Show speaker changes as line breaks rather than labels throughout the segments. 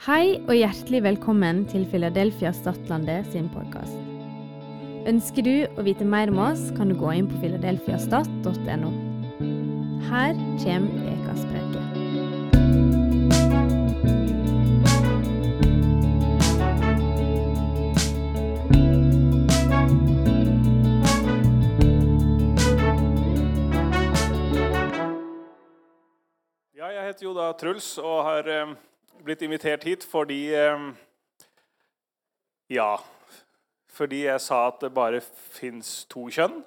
Hei og hjertelig velkommen til Philadelphia Stadlandet sin podkast. Ønsker du å vite mer om oss, kan du gå inn på filadelfiastat.no. Her kommer ukas.
Ja, jeg heter jo da Truls og har eh, blitt invitert hit fordi eh, Ja, fordi jeg sa at det bare fins to kjønn.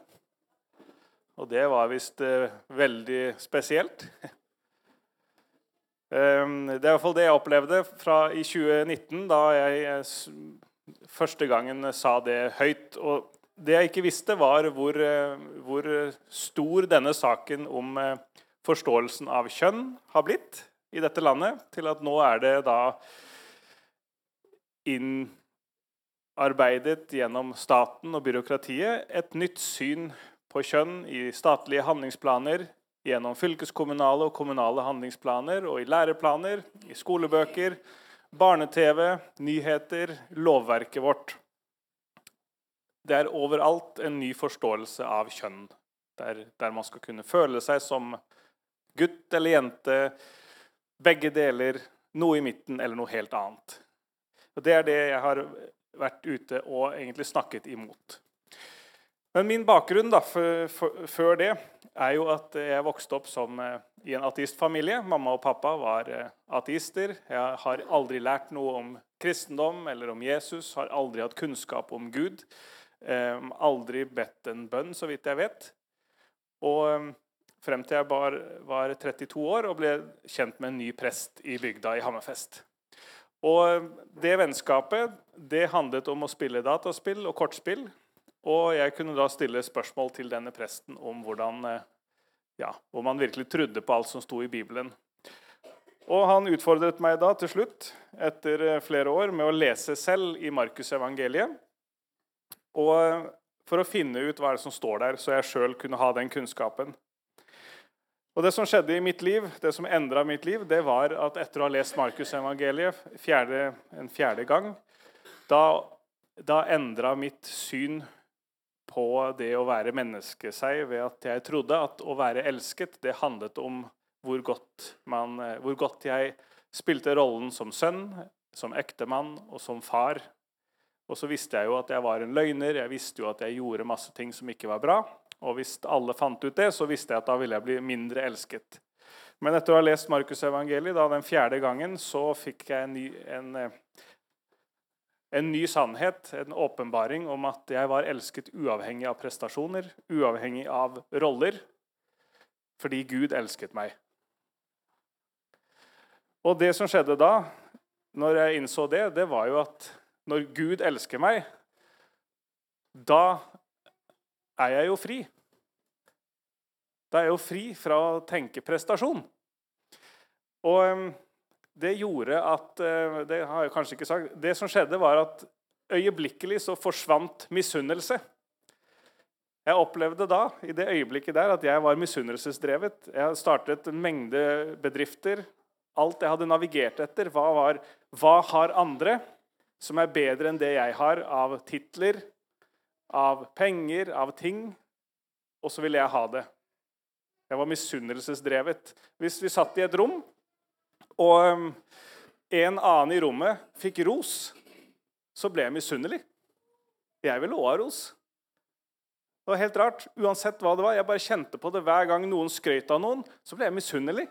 Og det var visst eh, veldig spesielt. Eh, det er i hvert fall det jeg opplevde fra i 2019, da jeg eh, første gangen sa det høyt. Og det jeg ikke visste, var hvor, eh, hvor stor denne saken om forståelsen av kjønn har blitt i dette landet, til at nå er det da innarbeidet gjennom staten og byråkratiet et nytt syn på kjønn i statlige handlingsplaner, gjennom fylkeskommunale og kommunale handlingsplaner og i læreplaner, i skolebøker, barne-TV, nyheter, lovverket vårt. Det er overalt en ny forståelse av kjønn, der, der man skal kunne føle seg som gutt eller jente, begge deler, noe i midten eller noe helt annet. Og Det er det jeg har vært ute og egentlig snakket imot. Men min bakgrunn da, før det er jo at jeg vokste opp som, eh, i en ateistfamilie. Mamma og pappa var eh, ateister. Jeg har aldri lært noe om kristendom eller om Jesus. Har aldri hatt kunnskap om Gud. Eh, aldri bedt en bønn, så vidt jeg vet. Og frem til jeg var, var 32 år og ble kjent med en ny prest i bygda i Hammerfest. Og det vennskapet det handlet om å spille dataspill og kortspill. Og jeg kunne da stille spørsmål til denne presten om hvordan, eh, ja, om han virkelig trodde på alt som sto i Bibelen. Og han utfordret meg da til slutt, etter eh, flere år, med å lese selv i Markusevangeliet. Og for å finne ut hva som står der, så jeg sjøl kunne ha den kunnskapen. Og Det som skjedde i mitt liv, det som endra mitt liv, det var at etter å ha lest Markusevangeliet en fjerde gang, da, da endra mitt syn på det å være menneske seg ved at jeg trodde at å være elsket, det handlet om hvor godt, man, hvor godt jeg spilte rollen som sønn, som ektemann og som far. Og så visste jeg jo at jeg var en løgner, jeg visste jo at jeg gjorde masse ting som ikke var bra. Og hvis alle fant ut det, så visste jeg at da ville jeg bli mindre elsket. Men etter å ha lest Markusevangeliet den fjerde gangen, så fikk jeg en ny, en, eh, en ny sannhet, en åpenbaring om at jeg var elsket uavhengig av prestasjoner, uavhengig av roller, fordi Gud elsket meg. Og det som skjedde da, når jeg innså det, det var jo at når Gud elsker meg, da er jeg jo fri. Da er jeg jo fri fra å tenke prestasjon. Og det gjorde at eh, Det har jeg kanskje ikke sagt. Det som skjedde, var at øyeblikkelig så forsvant misunnelse. Jeg opplevde da, i det øyeblikket der, at jeg var misunnelsesdrevet. Jeg startet en mengde bedrifter. Alt jeg hadde navigert etter, hva, var, hva har andre som er bedre enn det jeg har av titler, av penger, av ting? Og så ville jeg ha det. Jeg var misunnelsesdrevet. Hvis vi satt i et rom, og um, en annen i rommet fikk ros, så ble jeg misunnelig. Jeg ville også ha ros. Det var helt rart. Uansett hva det var. Jeg bare kjente på det hver gang noen skrøt av noen, så ble jeg misunnelig.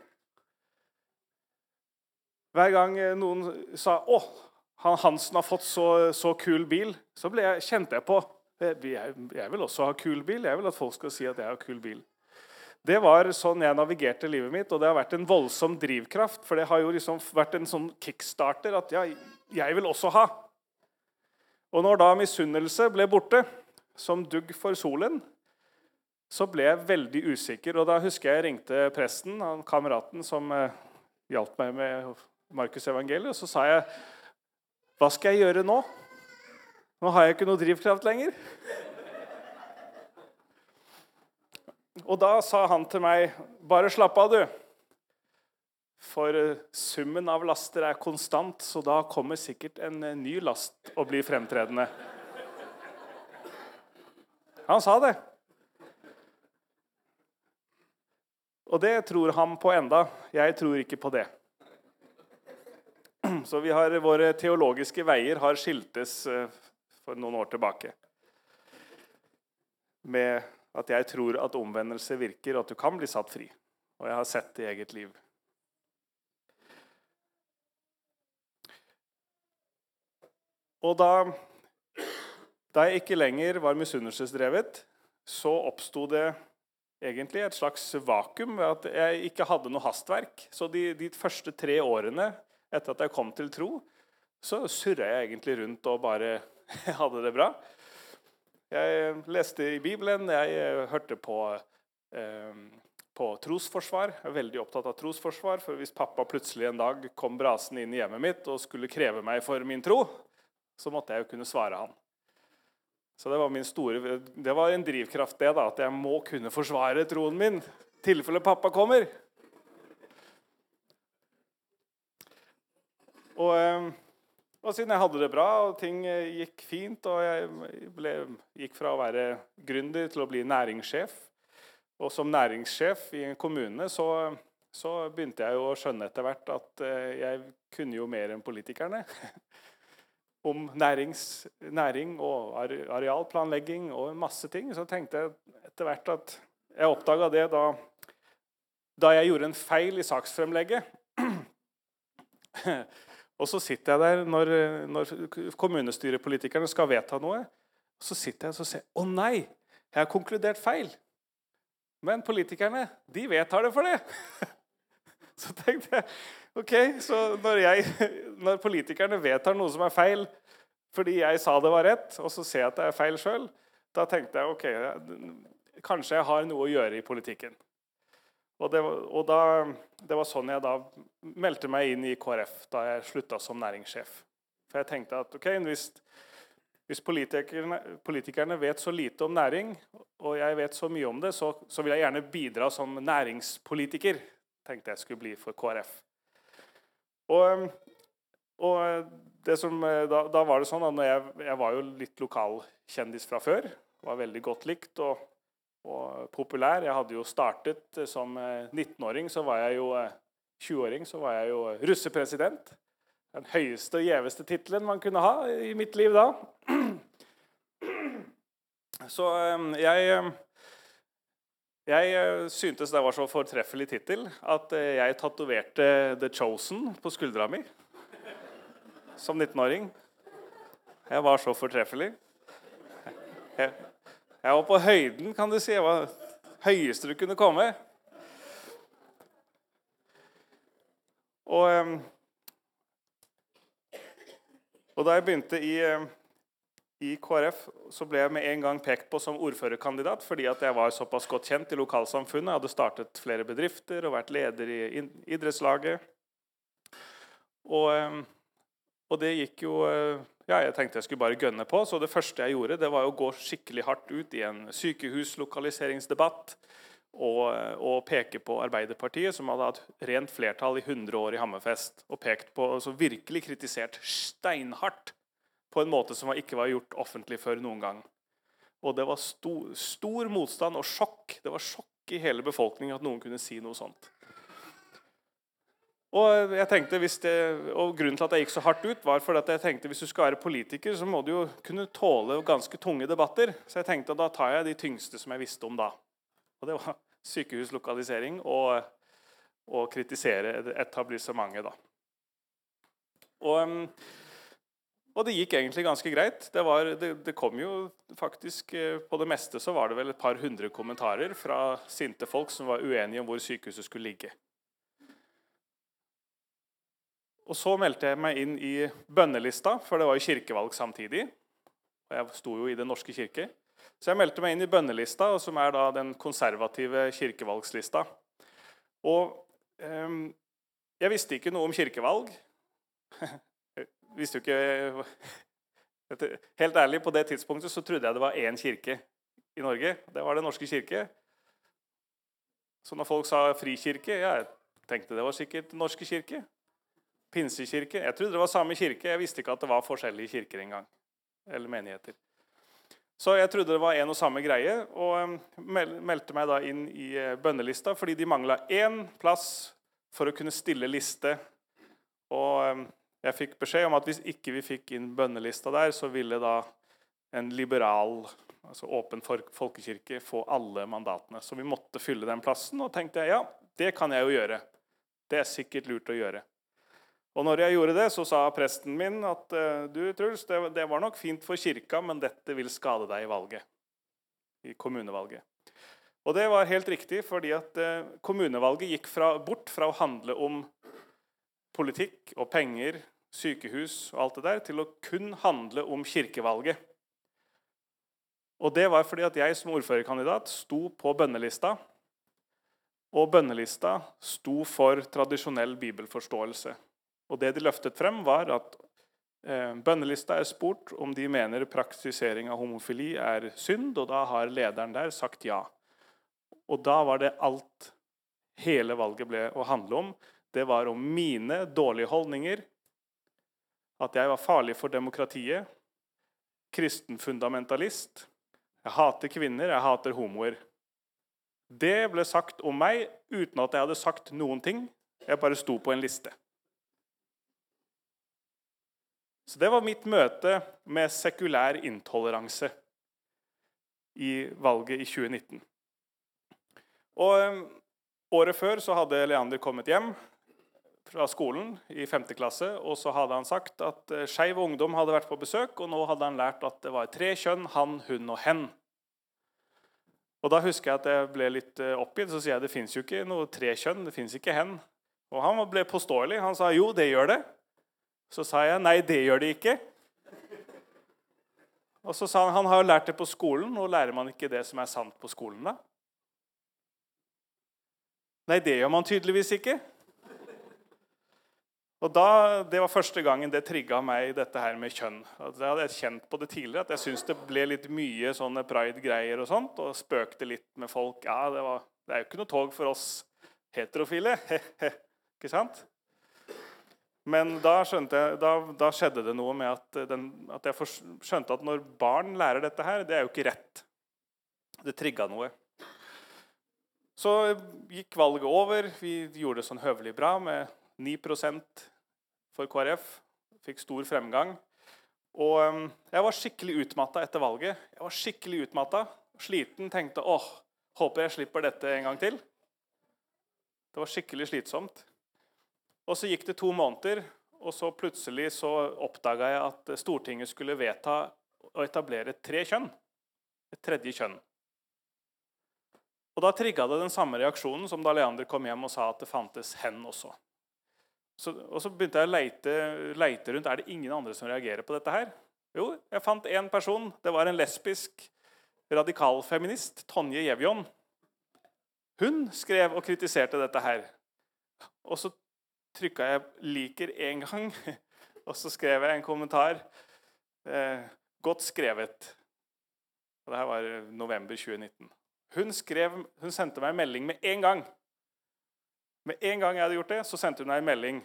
Hver gang eh, noen sa 'Å, han Hansen har fått så, så kul bil', så jeg, kjente jeg på jeg, jeg vil også ha kul bil. Jeg vil at folk skal si at jeg har kul bil. Det var sånn jeg navigerte livet mitt, og det har vært en voldsom drivkraft. For det har jo liksom vært en sånn kickstarter at ja, jeg vil også ha. Og når da misunnelse ble borte, som dugg for solen, så ble jeg veldig usikker. Og da husker jeg ringte presten, han kameraten som eh, hjalp meg med Markus evangeliet, og så sa jeg Hva skal jeg gjøre nå? Nå har jeg ikke noe drivkraft lenger. Og da sa han til meg, 'Bare slapp av, du. For eh, summen av laster er konstant, så da kommer sikkert en eh, ny last og blir fremtredende. Han sa det. Og det tror han på enda. Jeg tror ikke på det. Så vi har, våre teologiske veier har skiltes eh, for noen år tilbake. Med at jeg tror at omvendelse virker, og at du kan bli satt fri. Og jeg har sett det i eget liv. Og da, da jeg ikke lenger var misunnelsesdrevet, så oppsto det egentlig et slags vakuum ved at jeg ikke hadde noe hastverk. Så de, de første tre årene etter at jeg kom til tro, så surra jeg egentlig rundt og bare hadde det bra. Jeg leste i Bibelen, jeg eh, hørte på, eh, på trosforsvar. Jeg er veldig opptatt av trosforsvar, for hvis pappa plutselig en dag kom brasende inn i hjemmet mitt og skulle kreve meg for min tro, så måtte jeg jo kunne svare han. Så det var, store, det var en drivkraft, det, da, at jeg må kunne forsvare troen min i tilfelle pappa kommer. Og, eh, og, siden jeg hadde det bra, og ting eh, gikk fint, og jeg ble, gikk fra å være gründer til å bli næringssjef Og som næringssjef i en kommune så, så begynte jeg jo å skjønne etter hvert at eh, jeg kunne jo mer enn politikerne. Om nærings, næring og arealplanlegging og masse ting. Så tenkte jeg etter hvert at jeg oppdaga det da, da jeg gjorde en feil i saksfremlegget. Og så sitter jeg der når, når kommunestyrepolitikerne skal vedta noe. Så sitter jeg og ser Å nei, jeg har konkludert feil. Men politikerne, de vedtar det for det. Så tenkte jeg OK, så når, jeg, når politikerne vedtar noe som er feil fordi jeg sa det var rett, og så ser jeg at det er feil sjøl, da tenkte jeg OK, kanskje jeg har noe å gjøre i politikken. Og, det, og da, det var sånn jeg da meldte meg inn i KrF da jeg slutta som næringssjef. For jeg tenkte at ok, hvis, hvis politikerne, politikerne, vet så lite om næring, og jeg vet så mye om det, så, så, vil jeg gjerne bidra som næringspolitiker. tenkte jeg skulle bli for KrF. Og, og som, da, da, var det sånn at jeg, jeg, var jo litt lokalkjendis fra før. Var veldig godt likt. og og populær. Jeg hadde jo startet eh, som 19-åring, eh, så var jeg jo 20-åring, eh, så var jeg jo russepresident. Den høyeste og gjeveste tittelen man kunne ha i mitt liv da. Så jeg jeg syntes det var så fortreffelig tittel at jeg tatoverte 'The Chosen' på skuldra mi som 19-åring. Jeg var så fortreffelig. Jeg, jeg var på høyden, kan du si. Jeg var høyeste du kunne komme. Og, og da jeg begynte i, i, KrF, så ble jeg med en gang pekt på som ordførerkandidat fordi at jeg var såpass godt kjent i lokalsamfunnet. Jeg hadde startet flere bedrifter og vært leder i idrettslaget. Og, og det gikk jo ja, jeg tenkte jeg skulle bare gønne på, så det første jeg gjorde, det var å gå skikkelig hardt ut i en sykehuslokaliseringsdebatt og, og peke på Arbeiderpartiet, som hadde hatt rent flertall i 100 år i Hammerfest, og pekt på, altså virkelig kritisert steinhardt på en måte som ikke var gjort offentlig før noen gang. Og det var stor, stor motstand og sjokk. Det var sjokk i hele befolkningen at noen kunne si noe sånt. Og, jeg tenkte, det, og Grunnen til at jeg gikk så hardt ut, var fordi at jeg tenkte hvis du skal være politiker, så må du jo kunne tåle ganske tunge debatter. Så jeg tenkte at da tar jeg de tyngste som jeg visste om da. Og det var sykehuslokalisering og, og kritisere etablissementet, da. Og, og, det gikk egentlig ganske greit. Det, var, det, det, kom jo faktisk eh, På det meste så var det vel et par hundre kommentarer fra sinte folk som var uenige om hvor sykehuset skulle ligge. Og Så meldte jeg meg inn i bønnelista, for det var jo kirkevalg samtidig. Og jeg sto jo i Den norske kirke. Så jeg meldte meg inn i bønnelista, som er da den konservative kirkevalgslista. Og eh, jeg visste ikke noe om kirkevalg. Jeg visste jo ikke Helt ærlig, på det tidspunktet så trodde jeg det var én kirke i Norge. Det var Den norske kirke. Så når folk sa frikirke, ja, Tenkte det var sikkert Norske kirke. Pinsekirke. Jeg trodde det var samme kirke. Jeg visste ikke at det var forskjellige kirker engang. Eller menigheter. Så jeg trodde det var en og samme greie, og meldte meg da inn i eh, bønnelista fordi de mangla én plass for å kunne stille liste. Og jeg fikk beskjed om at hvis ikke vi fikk inn bønnelista der, så ville da en liberal, altså åpen folkekirke få alle mandatene. Så vi måtte fylle den plassen, og tenkte jeg ja, det kan jeg jo gjøre. Det er sikkert lurt å gjøre. Og når jeg gjorde det, så sa presten min at eh, du, Truls, det, var nok fint for kirka, men dette vil skade deg i valget. I kommunevalget. Og det var helt riktig, fordi at eh, kommunevalget gikk fra, bort fra å handle om politikk og penger, sykehus og alt det der, til å kun handle om kirkevalget. Og det var fordi at jeg som ordførerkandidat sto på bønnelista. Og bønnelista sto for tradisjonell bibelforståelse. Og det de løftet frem, var at eh, bønnelista er spurt om de mener praktisering av homofili er synd, og da har lederen der sagt ja. Og da var det alt hele valget ble å handle om. Det var om mine dårlige holdninger, at jeg var farlig for demokratiet, kristen fundamentalist, jeg hater kvinner, jeg hater homoer. Det ble sagt om meg uten at jeg hadde sagt noen ting. Jeg bare sto på en liste. Så Det var mitt møte med sekulær intoleranse i valget i 2019. Og um, Året før så hadde Leander kommet hjem fra skolen i 5. klasse, og så hadde han sagt at uh, Skeiv Ungdom hadde vært på besøk, og nå hadde han lært at det var tre kjønn han, hun og hen. Og Da husker jeg at jeg ble litt uh, oppgitt. Så sier jeg det fins jo ikke noe tre kjønn. det ikke hen. Og han ble påståelig. Han sa jo, det gjør det. Så sa jeg nei, det gjør de ikke. Og så sa han han har jo lært det på skolen, Nå lærer man ikke det som er sant på skolen, da? Nei, det gjør man tydeligvis ikke. Og da, Det var første gangen det trigga meg, dette her med kjønn. Jeg hadde kjent på det tidligere, at jeg syntes det ble litt mye sånne pride-greier og sånt, og spøkte litt med folk. Ja, det, var, det er jo ikke noe tog for oss heterofile. ikke sant? Men da, jeg, da, da, skjedde det noe med at, den, at jeg skjønte at når barn lærer dette her, det er jo ikke rett. Det trigga noe. Så gikk valget over. Vi gjorde det sånn høvelig bra med 9% for KrF. Fikk stor fremgang. Og um, jeg var skikkelig utmatta etter valget. Jeg var skikkelig utmatta. Sliten. Tenkte åh, håper jeg slipper dette en gang til. Det var skikkelig slitsomt. Og så gikk det to måneder, og så plutselig så oppdaga jeg at Stortinget skulle vedta å etablere tre kjønn. Et tredje kjønn. Og Da trigga det den samme reaksjonen som da Leander kom hjem og sa at det fantes hen også. Så, og så begynte jeg å leite, leite, rundt. Er det ingen andre som reagerer på dette her? Jo, jeg fant én person. Det var en lesbisk radikalfeminist, Tonje Jevjon. Hun skrev og kritiserte dette her. Og så trykka jeg 'liker' én gang, og så skrev jeg en kommentar. Eh, 'Godt skrevet'. Og det her var november 2019. Hun, skrev, hun sendte meg en melding med en gang. Med en gang jeg hadde gjort det, så sendte hun meg en melding.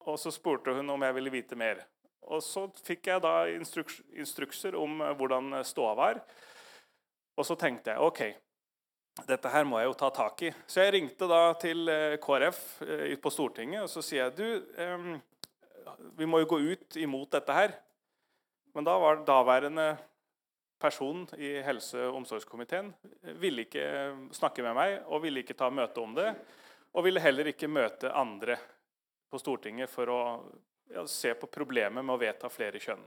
Og så spurte hun om jeg ville vite mer. Og så fikk jeg da instruks, instrukser om eh, hvordan ståa var. Og så tenkte jeg OK, dette her må jeg jo ta tak i. Så jeg ringte da til eh, KrF eh, på Stortinget og så sier jeg, du, vi må jo gå ut imot dette her. Men da var daværende person i helse- og omsorgskomiteen ville ikke snakke med meg og ville ikke ta møte om det. Og ville heller ikke møte andre på Stortinget for å ja, se på problemet med å vedta flere kjønn.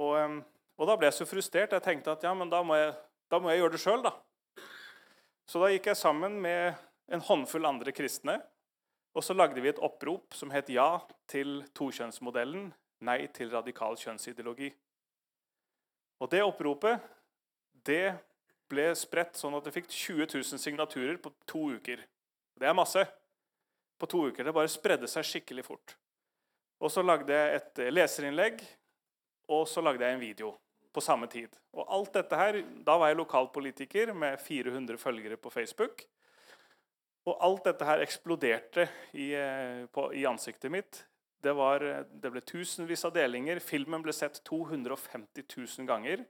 Og, og, da ble jeg så frustrert. Jeg tenkte at ja, men da må jeg da må jeg gjøre det sjøl, da. Så da gikk jeg sammen med en håndfull andre kristne. Og så lagde vi et opprop som het 'Ja til tokjønnsmodellen. Nei til radikal kjønnsideologi'. Og det oppropet det ble spredt sånn at det fikk 20 000 signaturer på to uker. Det er masse. På to uker. Det bare spredde seg skikkelig fort. Og så lagde jeg et leserinnlegg, og så lagde jeg en video på samme tid. Og alt dette her, Da var jeg lokalpolitiker med 400 følgere på Facebook. Og alt dette her eksploderte i, eh, på, i ansiktet mitt. Det, var, det, ble tusenvis av delinger. Filmen ble sett 250 000 ganger.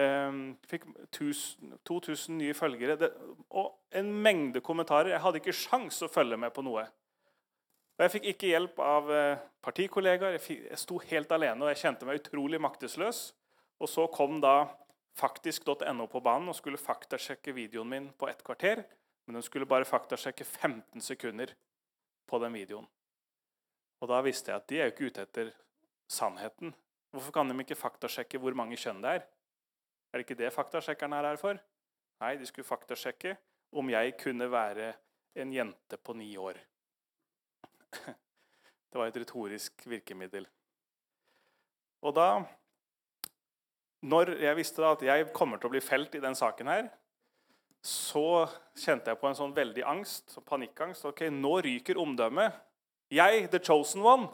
Um, fikk 1000, 2000 nye følgere. Det, og en mengde kommentarer. Jeg hadde ikke sjans å følge med på noe. Og Jeg fikk ikke hjelp av eh, partikollegaer. Jeg, fikk, jeg sto helt alene og jeg kjente meg utrolig maktesløs. Og så kom da faktisk.no på banen og skulle faktasjekke videoen min på ett kvarter. Men hun skulle bare faktasjekke 15 sekunder på den videoen. Og da visste jeg at de er jo ikke ute etter sannheten. Hvorfor kan de ikke faktasjekke hvor mange kjønn det er? Er det ikke det faktasjekkerne er her for? Nei, de skulle faktasjekke om jeg kunne være en jente på ni år. Det var et retorisk virkemiddel. Og da Når jeg visste at jeg kommer til å bli felt i den saken her, så kjente jeg på en sånn veldig angst, så panikkangst. Ok, nå ryker omdømmet. Jeg, the chosen one,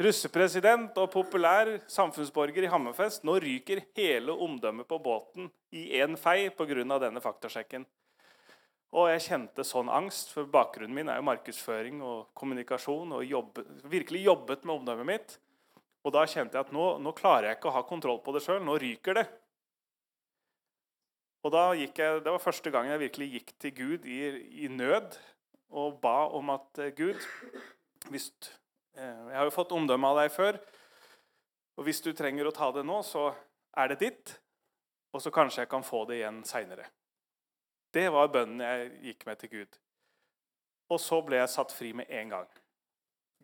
russepresident og populær samfunnsborger i Hammerfest, nå ryker hele omdømmet på båten i én fei pga. denne faktasjekken. Og jeg kjente sånn angst, for bakgrunnen min er jo markedsføring og kommunikasjon. og jobbet, virkelig jobbet med omdømmet mitt. Og da kjente jeg at nå, nå klarer jeg ikke å ha kontroll på det sjøl. Nå ryker det. Og da gikk jeg, Det var første gangen jeg virkelig gikk til Gud i, i nød og ba om at eh, Gud hvis, eh, Jeg har jo fått omdømme av deg før. Og hvis du trenger å ta det nå, så er det ditt. Og så kanskje jeg kan få det igjen seinere. Det var bønnen jeg gikk med til Gud. Og så ble jeg satt fri med en gang.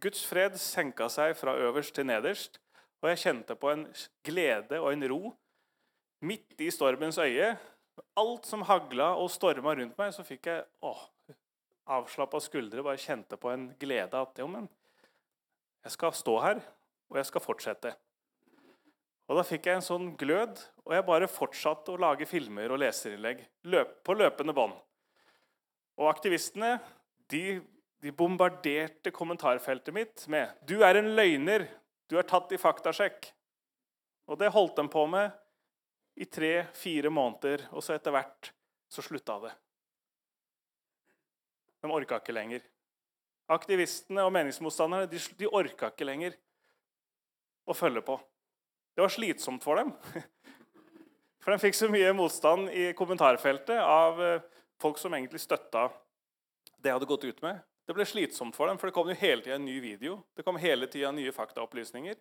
Guds fred senka seg fra øverst til nederst, og jeg kjente på en glede og en ro midt i stormens øye alt som hagla og storma rundt meg, så fikk jeg åh, avslappa skuldre. Bare kjente på en glede at jo, men jeg skal stå her, og jeg skal fortsette. Og Da fikk jeg en sånn glød, og jeg bare fortsatte å lage filmer og leserinnlegg løp, på løpende bånd. Og aktivistene de, de, bombarderte kommentarfeltet mitt med 'Du er en løgner. Du er tatt i faktasjekk.' Og det holdt de på med i tre-fire måneder, og så etter hvert så slutta det. De orka ikke lenger. Aktivistene og meningsmotstanderne de, de orka ikke lenger å følge på. Det var slitsomt for dem. For de fikk så mye motstand i kommentarfeltet av eh, folk som egentlig støtta det jeg hadde gått ut med. Det ble slitsomt for dem, for det kom jo hele tida en ny video. Det kom hele tida nye faktaopplysninger.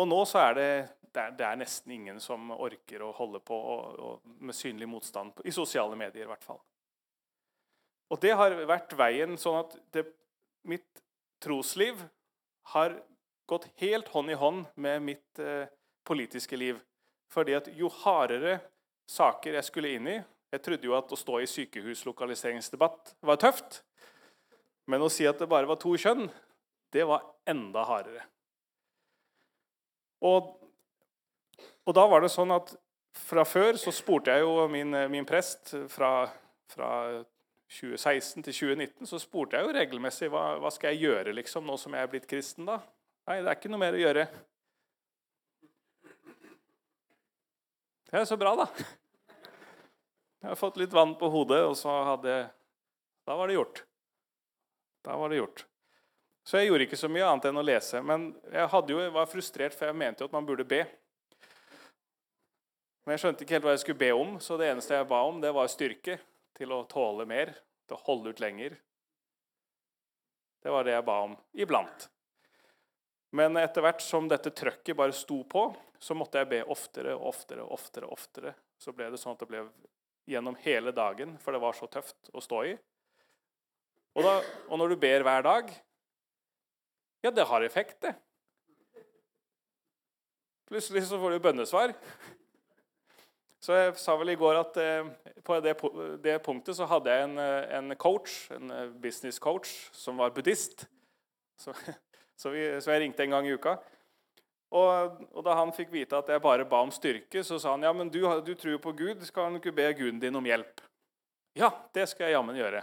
Og nå så er det, det er nesten ingen som orker å holde på og, og, med synlig motstand i sosiale medier. I hvert fall. Og det har vært veien sånn at det, mitt trosliv har gått helt hånd i hånd med mitt eh, politiske liv. Fordi at jo hardere saker jeg skulle inn i Jeg trodde jo at å stå i sykehuslokaliseringsdebatt var tøft. Men å si at det bare var to kjønn, det var enda hardere. Og, og, da var det sånn at fra før så spurte jeg jo min, min prest fra, fra 2016 til 2019 så spurte jeg jo regelmessig hva, hva skal jeg gjøre liksom, nå som jeg er blitt kristen. da? Nei, det er ikke noe mer å gjøre. Det er så bra, da. Jeg har fått litt vann på hodet, og så hadde Da var det gjort. Da var det gjort. Så jeg gjorde ikke så mye annet enn å lese. Men jeg jo, var frustrert, for jeg mente jo at man burde be. Men jeg skjønte ikke helt hva jeg skulle be om, så det eneste jeg ba om, det var styrke til å tåle mer, til å holde ut lenger. Det var det jeg ba om iblant. Men etter hvert som dette trøkket bare sto på, så måtte jeg be oftere og oftere. oftere, oftere. Så ble det sånn at det ble gjennom hele dagen, for det var så tøft å stå i. Og, da, og når du ber hver dag, ja, det har effekt, det. Plutselig så får du bønnesvar. Så jeg sa vel i går at eh, på det, det, punktet så hadde jeg en, eh, en, coach, en eh, business coach, som var buddhist. Så, så, vi, så, jeg ringte en gang i uka. Og, og, da han fikk vite at jeg bare ba om styrke, så sa han ja, men du, du tror på Gud, skal han ikke be guden din om hjelp? Ja, det skal jeg jammen gjøre.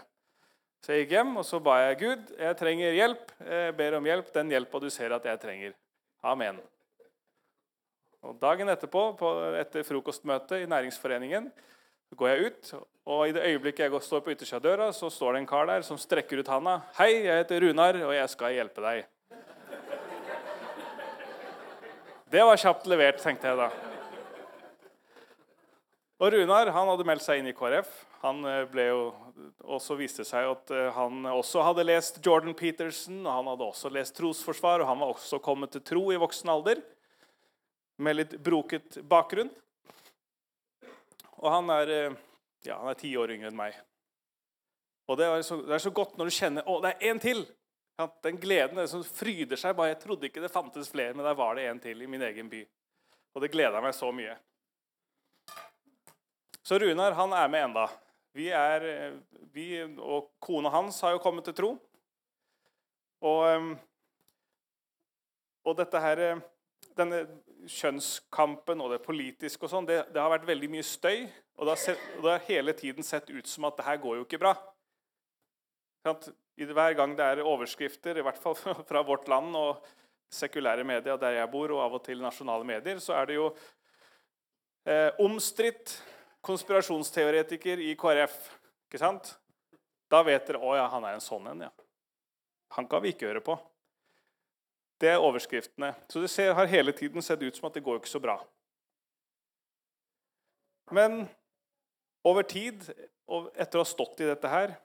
Så jeg gikk hjem og så ba jeg Gud, jeg trenger hjelp. Jeg ber om hjelp, den hjelpa du ser at jeg trenger. Amen. Og Dagen etterpå, på, etter frokostmøtet i Næringsforeningen, går jeg ut, og i det øyeblikket jeg står på yttersida av døra, så står det en kar der som strekker ut handa. 'Hei, jeg heter Runar, og jeg skal hjelpe deg.' Det var kjapt levert, tenkte jeg da. Og Runar han hadde meldt seg inn i KrF. Han eh, ble jo, og viste seg at eh, han også hadde lest Jordan Peterson, og han hadde også lest trosforsvar, og han var også kommet til tro i voksen alder med litt broket bakgrunn. Og han er eh, ja, han er ti år yngre enn meg. Og det er, så, det er så godt når du kjenner Å, det er én til! Den gleden den som fryder seg. bare Jeg trodde ikke det fantes flere, men der var det en til i min egen by. Og det gleda meg så mye. Så Runar han er med enda. Vi, er, vi og kona hans har jo kommet til tro. Og, ehm, og dette her denne kjønnskampen og det politiske og sånn, det, det, har vært veldig mye støy. Og det har, sett, det har, hele tiden sett ut som at det her går jo ikke bra. Hver gang det er overskrifter, i hvert fall fra vårt land og sekulære medier der jeg bor, og av og til nasjonale medier, så er det jo eh, omstridt konspirasjonsteoretiker i KrF. Ikke sant? Da vet dere å ja, han er en sånn en. ja. Han kan vi ikke høre på. Det er overskriftene. Så det ser, har hele tiden sett ut som at det går ikke så bra. Men over tid, etter å ha stått i dette her,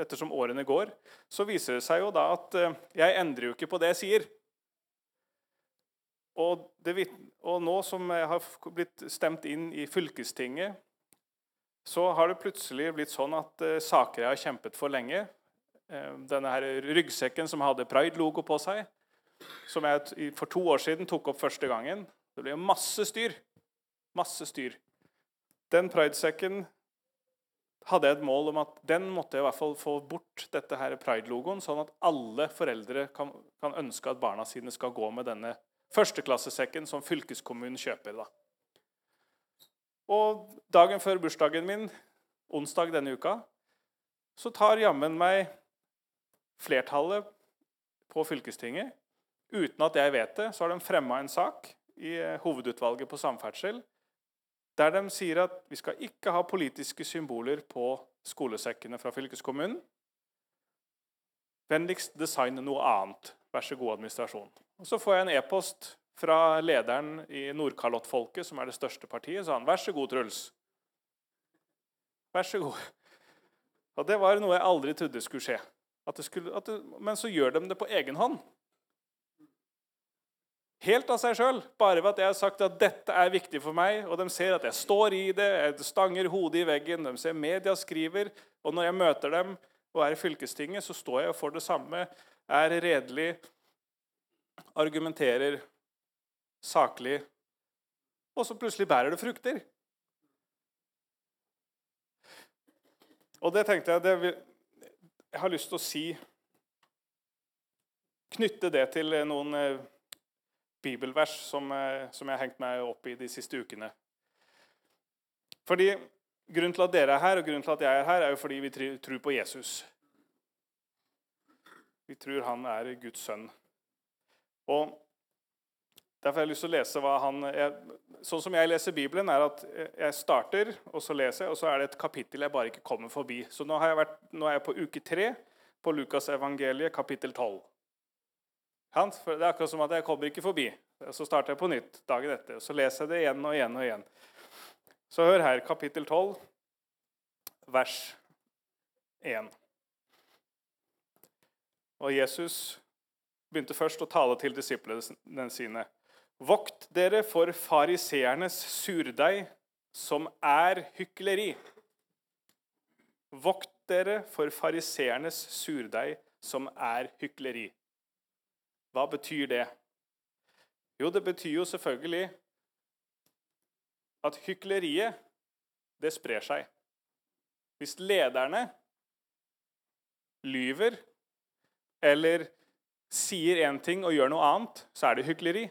ettersom årene går, så viser det seg jo da at eh, jeg endrer jo ikke på det jeg sier. Og, det, og nå som jeg har blitt stemt inn i fylkestinget, så har det plutselig blitt sånn at uh, saker jeg har kjempet for lenge, Eh, denne her ryggsekken som hadde Pride-logo på seg, som jeg for to år siden tok opp første gangen. Det ble masse styr. Masse styr. Den Pride-sekken hadde jeg et mål om at den måtte jeg i hvert fall få bort dette her Pride-logoen, sånn at alle foreldre kan, kan, ønske at barna sine skal gå med denne førsteklassesekken som fylkeskommunen kjøper. da. Og dagen før bursdagen min, onsdag denne uka, så tar jammen meg flertallet på fylkestinget, uten at jeg vet det, så har de fremma en sak i eh, hovedutvalget på samferdsel der de sier at vi skal ikke ha politiske symboler på skolesekkene fra fylkeskommunen. Vennligst designe noe annet. Vær så god, administrasjon. Og Så får jeg en e-post fra lederen i Nordkalottfolket, som er det største partiet. sa han, Vær så god, Truls. Vær så god. Og Det var noe jeg aldri trodde skulle skje. Skulle, det, men så gjør de det på egen hånd. Helt av seg sjøl. Bare ved at jeg har sagt at dette er viktig for meg, og de ser at jeg står i det, jeg stanger hodet i veggen, de ser media skriver, og når jeg møter dem og er i fylkestinget, så står jeg for det samme, er redelig, argumenterer saklig, og så plutselig bærer det frukter. Og det tenkte jeg det vil, jeg har lyst til å si Knytte det til noen eh, bibelvers som, eh, som jeg har hengt meg opp i de siste ukene. Fordi Grunnen til at dere er her, og grunnen til at jeg er her, er jo fordi vi tror på Jesus. Vi tror han er Guds sønn. Og Derfor har jeg lyst til å lese hva han jeg, Sånn som jeg leser Bibelen, er at jeg starter, og så leser jeg, og så er det et kapittel jeg bare ikke kommer forbi. Så nå, vært, nå er jeg på uke tre på Lukas evangeliet, kapittel 12. Det er akkurat som at jeg kommer ikke forbi. Så starter jeg på nytt dagen etter. Så leser jeg det igjen og igjen og igjen. Så hør her, kapittel 12, vers 1. Og Jesus begynte først å tale til disiplene sine. Vokt dere for fariseernes surdeig, som er hykleri. Vokt dere for fariseernes surdeig, som er hykleri. Hva betyr det? Jo, det betyr jo selvfølgelig at hykleriet, det sprer seg. Hvis lederne lyver eller sier én ting og gjør noe annet, så er det hykleri.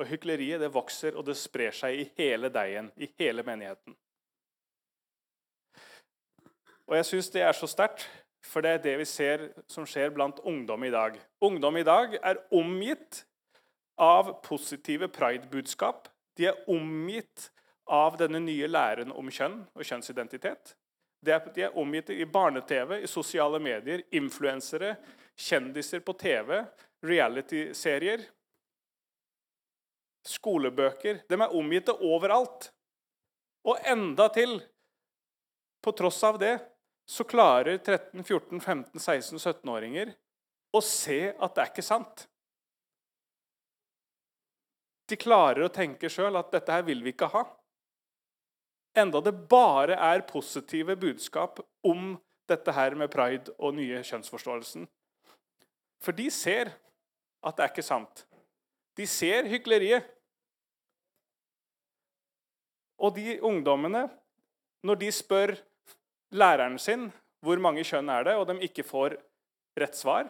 Og hykleriet det vokser, og det sprer seg i hele deigen, i hele menigheten. Og jeg syns det er så sterkt, for det er det vi ser som skjer blant ungdom i dag. Ungdom i dag er omgitt av positive pride-budskap. De er omgitt av denne nye læren om kjønn og kjønnsidentitet. De er, omgitt i barne-TV, i sosiale medier, influensere, kjendiser på TV, reality-serier, skolebøker De er omgitt overalt. Og enda til, på tross av det, så klarer 13-, 14-, 15-, 16-, 17-åringer å se at det er ikke sant. De klarer å tenke sjøl at dette her vil vi ikke ha. Enda det bare er positive budskap om dette her med pride og nye kjønnsforståelsen. For de ser at det er ikke sant. De ser hykleriet. Og de ungdommene, når de spør læreren sin hvor mange kjønn er det, og de ikke får rett svar,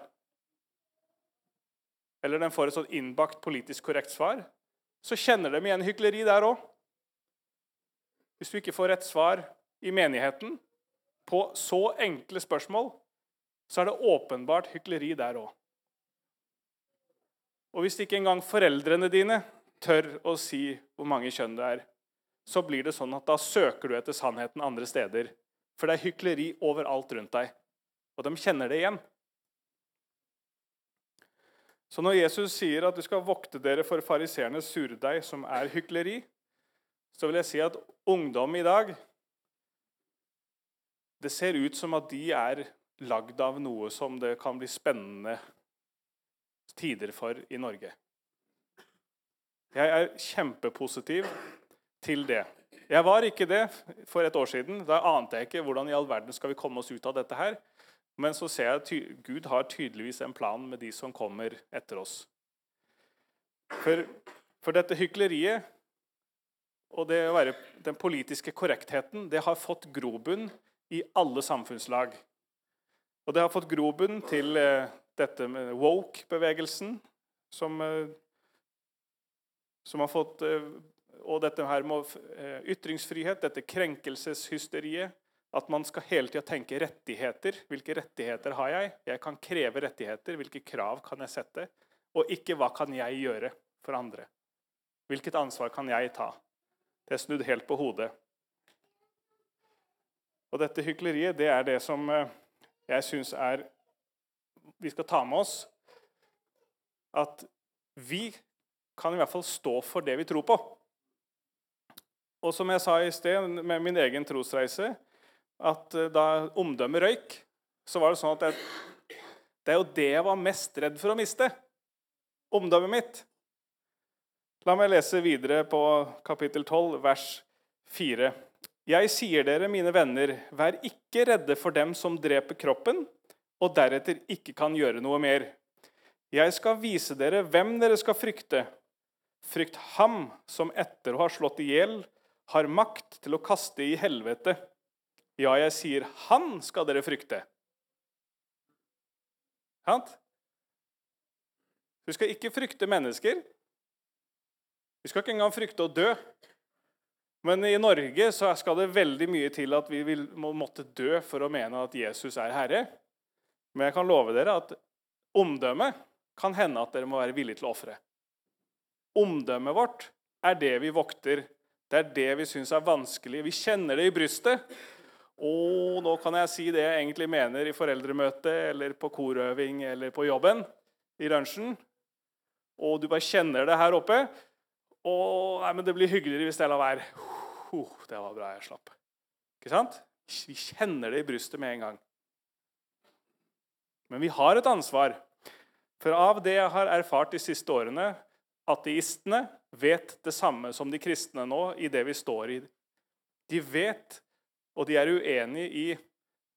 eller de får et sånn innbakt politisk korrekt svar, så kjenner de igjen hykleri der òg. Hvis du ikke får rett svar i menigheten på så enkle spørsmål, så er det åpenbart hykleri der òg. Og hvis ikke engang foreldrene dine tør å si hvor mange kjønn det er, så blir det sånn at da søker du etter sannheten andre steder. For det er hykleri overalt rundt deg. Og de kjenner det igjen. Så når Jesus sier at du skal vokte dere for fariseernes surdeig, som er hykleri, så vil jeg si at ungdom i dag Det ser ut som at de er lagd av noe som det kan bli spennende tider for i Norge. Jeg er kjempepositiv til det. Jeg var ikke det for et år siden. Da ante jeg ikke hvordan i all verden skal vi komme oss ut av dette her. Men så ser jeg at Gud har tydeligvis en plan med de som kommer etter oss. For, for dette hykleriet og det å være den politiske korrektheten det har fått grobunn i alle samfunnslag. Og det har fått grobunn til eh, dette med woke-bevegelsen, som, eh, som har fått eh, og dette her med eh, ytringsfrihet, dette krenkelseshysteriet. At man skal hele tida tenke rettigheter. Hvilke rettigheter har jeg? Jeg kan kreve rettigheter. Hvilke krav kan jeg sette? Og ikke hva kan jeg gjøre for andre? Hvilket ansvar kan jeg ta? Det er snudd helt på hodet. Og dette hykleriet, det er det som eh, jeg syns er Vi skal ta med oss at vi kan i hvert fall stå for det vi tror på. Og som jeg sa i sted med min egen trosreise, at eh, da omdømmet røyk, så var det sånn at jeg, det er jo det jeg var mest redd for å miste. Omdømmet mitt. La meg lese videre på kapittel 12, vers 4. Jeg sier dere, mine venner, vær ikke redde for dem som dreper kroppen, og deretter ikke kan gjøre noe mer. Jeg skal vise dere hvem dere skal frykte. Frykt ham som etter å ha slått i hjel har makt til å kaste i helvete. Ja, jeg sier, han skal dere frykte. Sant? Du skal ikke frykte mennesker. Vi skal ikke engang frykte å dø. Men i Norge så skal det veldig mye til at vi vil, må måtte dø for å mene at Jesus er herre. Men jeg kan love dere at omdømmet kan hende at dere må være villige til å ofre. Omdømmet vårt er det vi vokter det er det vi syns er vanskelig. Vi kjenner det i brystet. Og nå kan jeg si det jeg egentlig mener i foreldremøte eller på korøving eller på jobben. i lunsjen. Og du bare kjenner det her oppe. Og nei, men det blir hyggeligere hvis jeg lar være. Uh, det var bra jeg slapp. Ikke sant? Vi kjenner det i brystet med en gang. Men vi har et ansvar. For av det jeg har erfart de siste årene, Ateistene vet det samme som de kristne nå i det vi står i. De vet, og de er uenig i,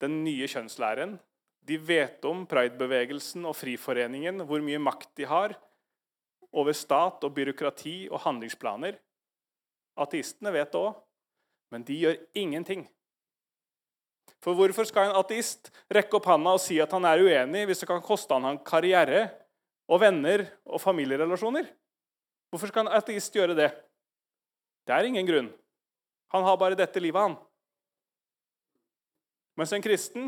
den nye kjønnslæren. De vet om pridebevegelsen og Friforeningen, hvor mye makt de har over stat og byråkrati og handlingsplaner. Ateistene vet det òg, men de gjør ingenting. For hvorfor skal en ateist rekke opp handa og si at han er uenig, hvis det kan koste han karriere og venner og familierelasjoner? Hvorfor skal en ateist gjøre det? Det er ingen grunn. Han har bare dette livet, han. Mens en kristen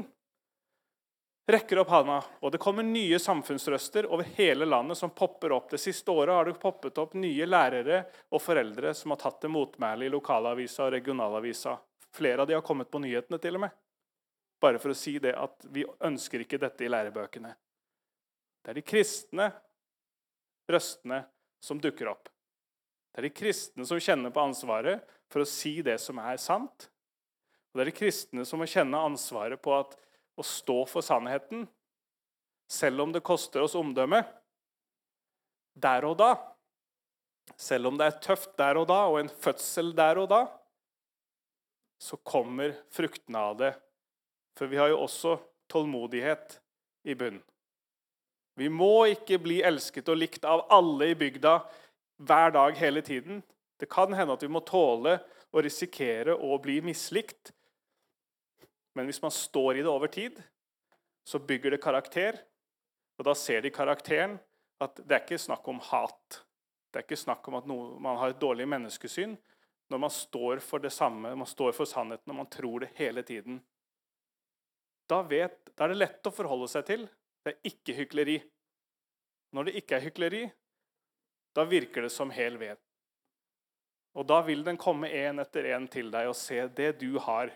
rekker opp handa, og det kommer nye samfunnsrøster over hele landet som popper opp. Det siste året har det poppet opp nye lærere og foreldre som har tatt til motmæle i lokalavisa og regionalavisa. Flere av de har kommet på nyhetene, til og med. Bare for å si det at vi ønsker ikke dette i lærebøkene. Det er de kristne røstene som dukker opp. Det er de kristne som kjenner på ansvaret for å si det som er sant. Og det er de kristne som må kjenne ansvaret på at å stå for sannheten, selv om det koster oss omdømme, der og da. Selv om det er tøft der og da, og en fødsel der og da, så kommer fruktene av det. For vi har jo også tålmodighet i bunn. Vi må ikke bli elsket og likt av alle i bygda hver dag hele tiden. Det kan hende at vi må tåle å risikere å bli mislikt men hvis man står i det over tid, så bygger det karakter. Og da ser de karakteren at det er ikke snakk om hat. Det er ikke snakk om at noe, man har et dårlig menneskesyn. Når man står for det samme, man står for sannheten og man tror det hele tiden. Da, vet, da er det lett å forholde seg til. Det er ikke hykleri. Når det ikke er hykleri, da virker det som hel ved. Og da vil den komme en etter en til deg og se det du har.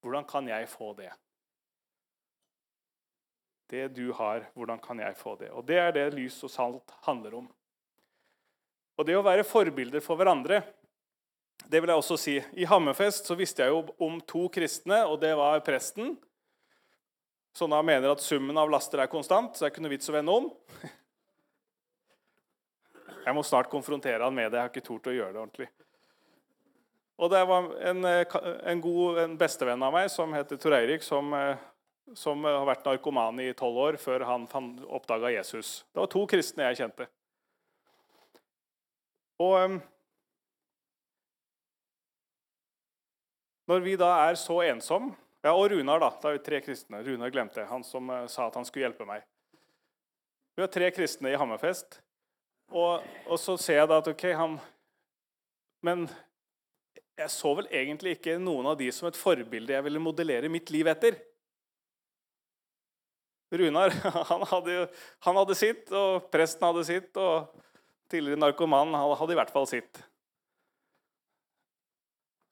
Hvordan kan jeg få det? Det du har, hvordan kan jeg få det? Og Det er det lys og salt handler om. Og det å være forbilder for hverandre det vil jeg også si. I Hammerfest så visste jeg jo om to kristne, og det var presten. Da mener at summen av laster er konstant, så det er ikke noe vits å vende om. Jeg må snart konfrontere han med det. Jeg har ikke tort å gjøre det ordentlig. Og det var en, eh, en god en bestevenn av meg som heter Tor Eirik, som, eh, som har vært narkoman i tolv år før han oppdaga Jesus. Det var to kristne jeg kjente. Og eh, når vi da er så ensom ja, Og Runar, da. Da er vi tre kristne. Runar glemte. Han som sa at han skulle hjelpe meg. Vi har tre kristne i Hammerfest. Og, og så ser jeg da at ok, han Men jeg så vel egentlig ikke noen av de som et forbilde jeg ville modellere mitt liv etter. Runar han hadde, han hadde sitt, og presten hadde sitt, og tidligere narkoman hadde i hvert fall sitt.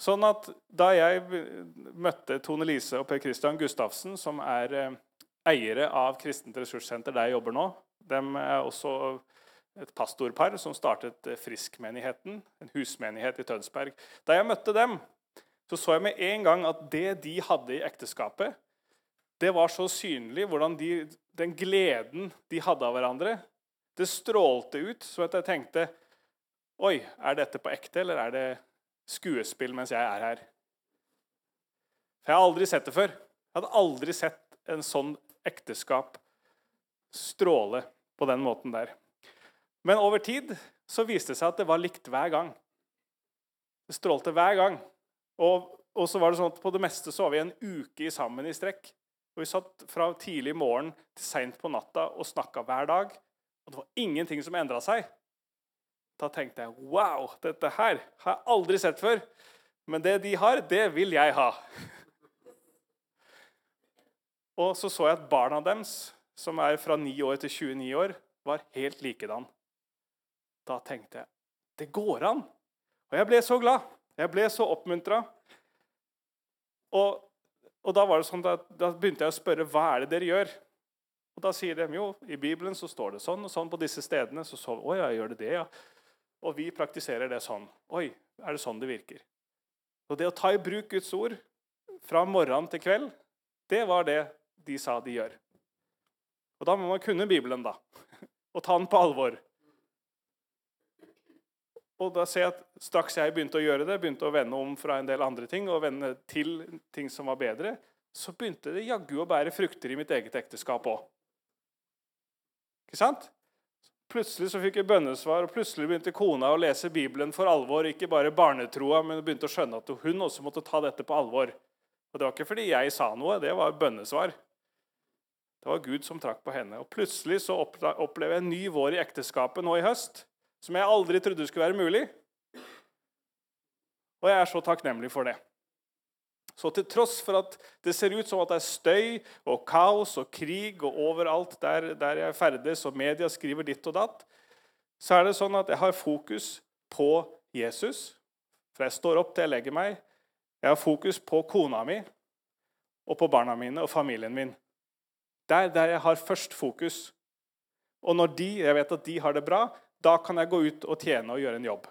Sånn at Da jeg møtte Tone Lise og Per Christian Gustavsen, som er eh, eiere av Kristent ressurssenter der jeg jobber nå De er også et pastorpar som startet eh, Friskmenigheten, en husmenighet i Tønsberg. Da jeg møtte dem, så så jeg med en gang at det de hadde i ekteskapet, det var så synlig hvordan de, den gleden de hadde av hverandre, det strålte ut. Så jeg tenkte Oi, er dette på ekte, eller er det skuespill mens jeg er her? For jeg har aldri sett det før. Jeg hadde aldri sett en sånn ekteskap stråle på den måten der. Men over tid så viste det seg at det var likt hver gang. Det strålte hver gang. Og, og så var det sånn at på det meste så var vi en uke sammen i strekk. Og Vi satt fra tidlig morgen til seint på natta og snakka hver dag. Og det var ingenting som endra seg. Da tenkte jeg wow, dette her har jeg aldri sett før. Men det de har, det vil jeg ha. Og så så jeg at barna deres, som er fra 9 år til 29 år, var helt likedan. Da tenkte jeg det går an. Og jeg ble så glad. Jeg ble så oppmuntra. Og, og, da var det sånn at, da begynte jeg å spørre hva er det dere gjør. Og Da sier de jo i Bibelen så står det sånn og sånn på disse stedene. Så så å, ja, gjør det det, ja. Og vi praktiserer det sånn. Oi, er det sånn det virker? Og det å ta i bruk Guds ord fra morgen til kveld, det var det de sa de gjør. Og da må man kunne Bibelen, da. Og ta den på alvor. Og da ser jeg at straks jeg begynte å gjøre det, begynte å vende om fra en del andre ting og vende til ting som var bedre, så begynte det jaggu å bære frukter i mitt eget ekteskap òg. Ikke sant? Plutselig så fikk jeg bønnesvar, og plutselig begynte kona å lese Bibelen for alvor. Ikke bare barnetroa, men begynte å skjønne at hun også måtte ta dette på alvor. Og Det var ikke fordi jeg sa noe, det var bønnesvar. Det var Gud som trakk på henne. Og Plutselig så opplever jeg en ny vår i ekteskapet nå i høst som jeg aldri trodde skulle være mulig. Og jeg er så takknemlig for det. Så til tross for at det ser ut som at det er støy og kaos og krig og overalt der, der jeg ferdes, og media skriver ditt og datt, så er det sånn at jeg har fokus på Jesus. For jeg står opp til jeg legger meg. Jeg har fokus på kona mi og på barna mine og familien min. Der, der jeg har først fokus. Og når de, jeg vet at de har det bra, da kan jeg gå ut og tjene og gjøre en jobb.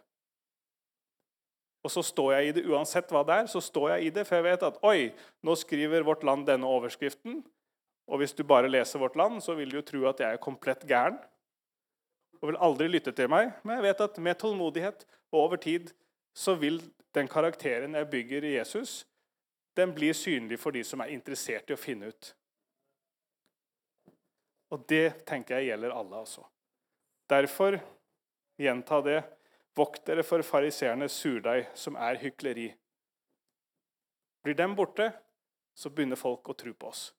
Og så står jeg i det uansett hva det er, så står jeg i det, for jeg vet at oi, nå skriver Vårt Land denne overskriften. Og hvis du bare leser Vårt Land, så vil du jo tro at jeg er komplett gæren. Og vil aldri lytte til meg. Men jeg vet at med tålmodighet og over tid så vil den karakteren jeg bygger i Jesus, den blir synlig for de som er interessert i å finne ut. Og det tenker jeg gjelder alle, altså. Derfor gjenta det Vokt dere for fariseernes surdeig, som er hykleri. Blir dem borte, så begynner folk å tro på oss.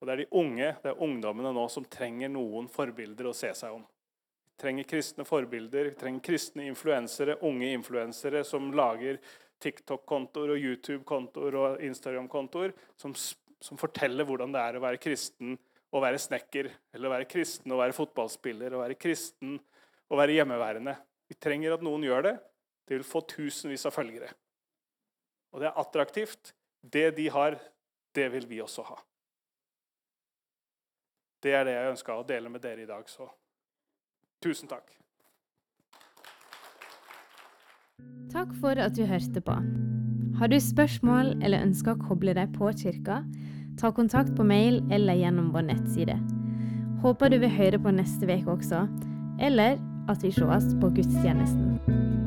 Og Det er de unge, det er ungdommene nå som trenger noen forbilder å se seg om. Vi trenger kristne forbilder, vi trenger kristne influensere, unge influensere som lager TikTok-kontoer og YouTube-kontoer og Instagram-kontoer som, som, forteller hvordan det er å være kristen og være snekker, eller å være kristen og være fotballspiller, og være kristen å være hjemmeværende. Vi trenger at noen gjør det. Det vil få tusenvis av følgere. Og det er attraktivt. Det de har, det vil vi også ha. Det er det jeg ønska å dele med dere i dag, så tusen takk.
Takk for at du hørte på. Har du spørsmål eller ønsker å koble deg på kirka, ta kontakt på mail eller gjennom vår nettside. Håper du vil høre på neste uke også, eller at vi sees på gudstjenesten.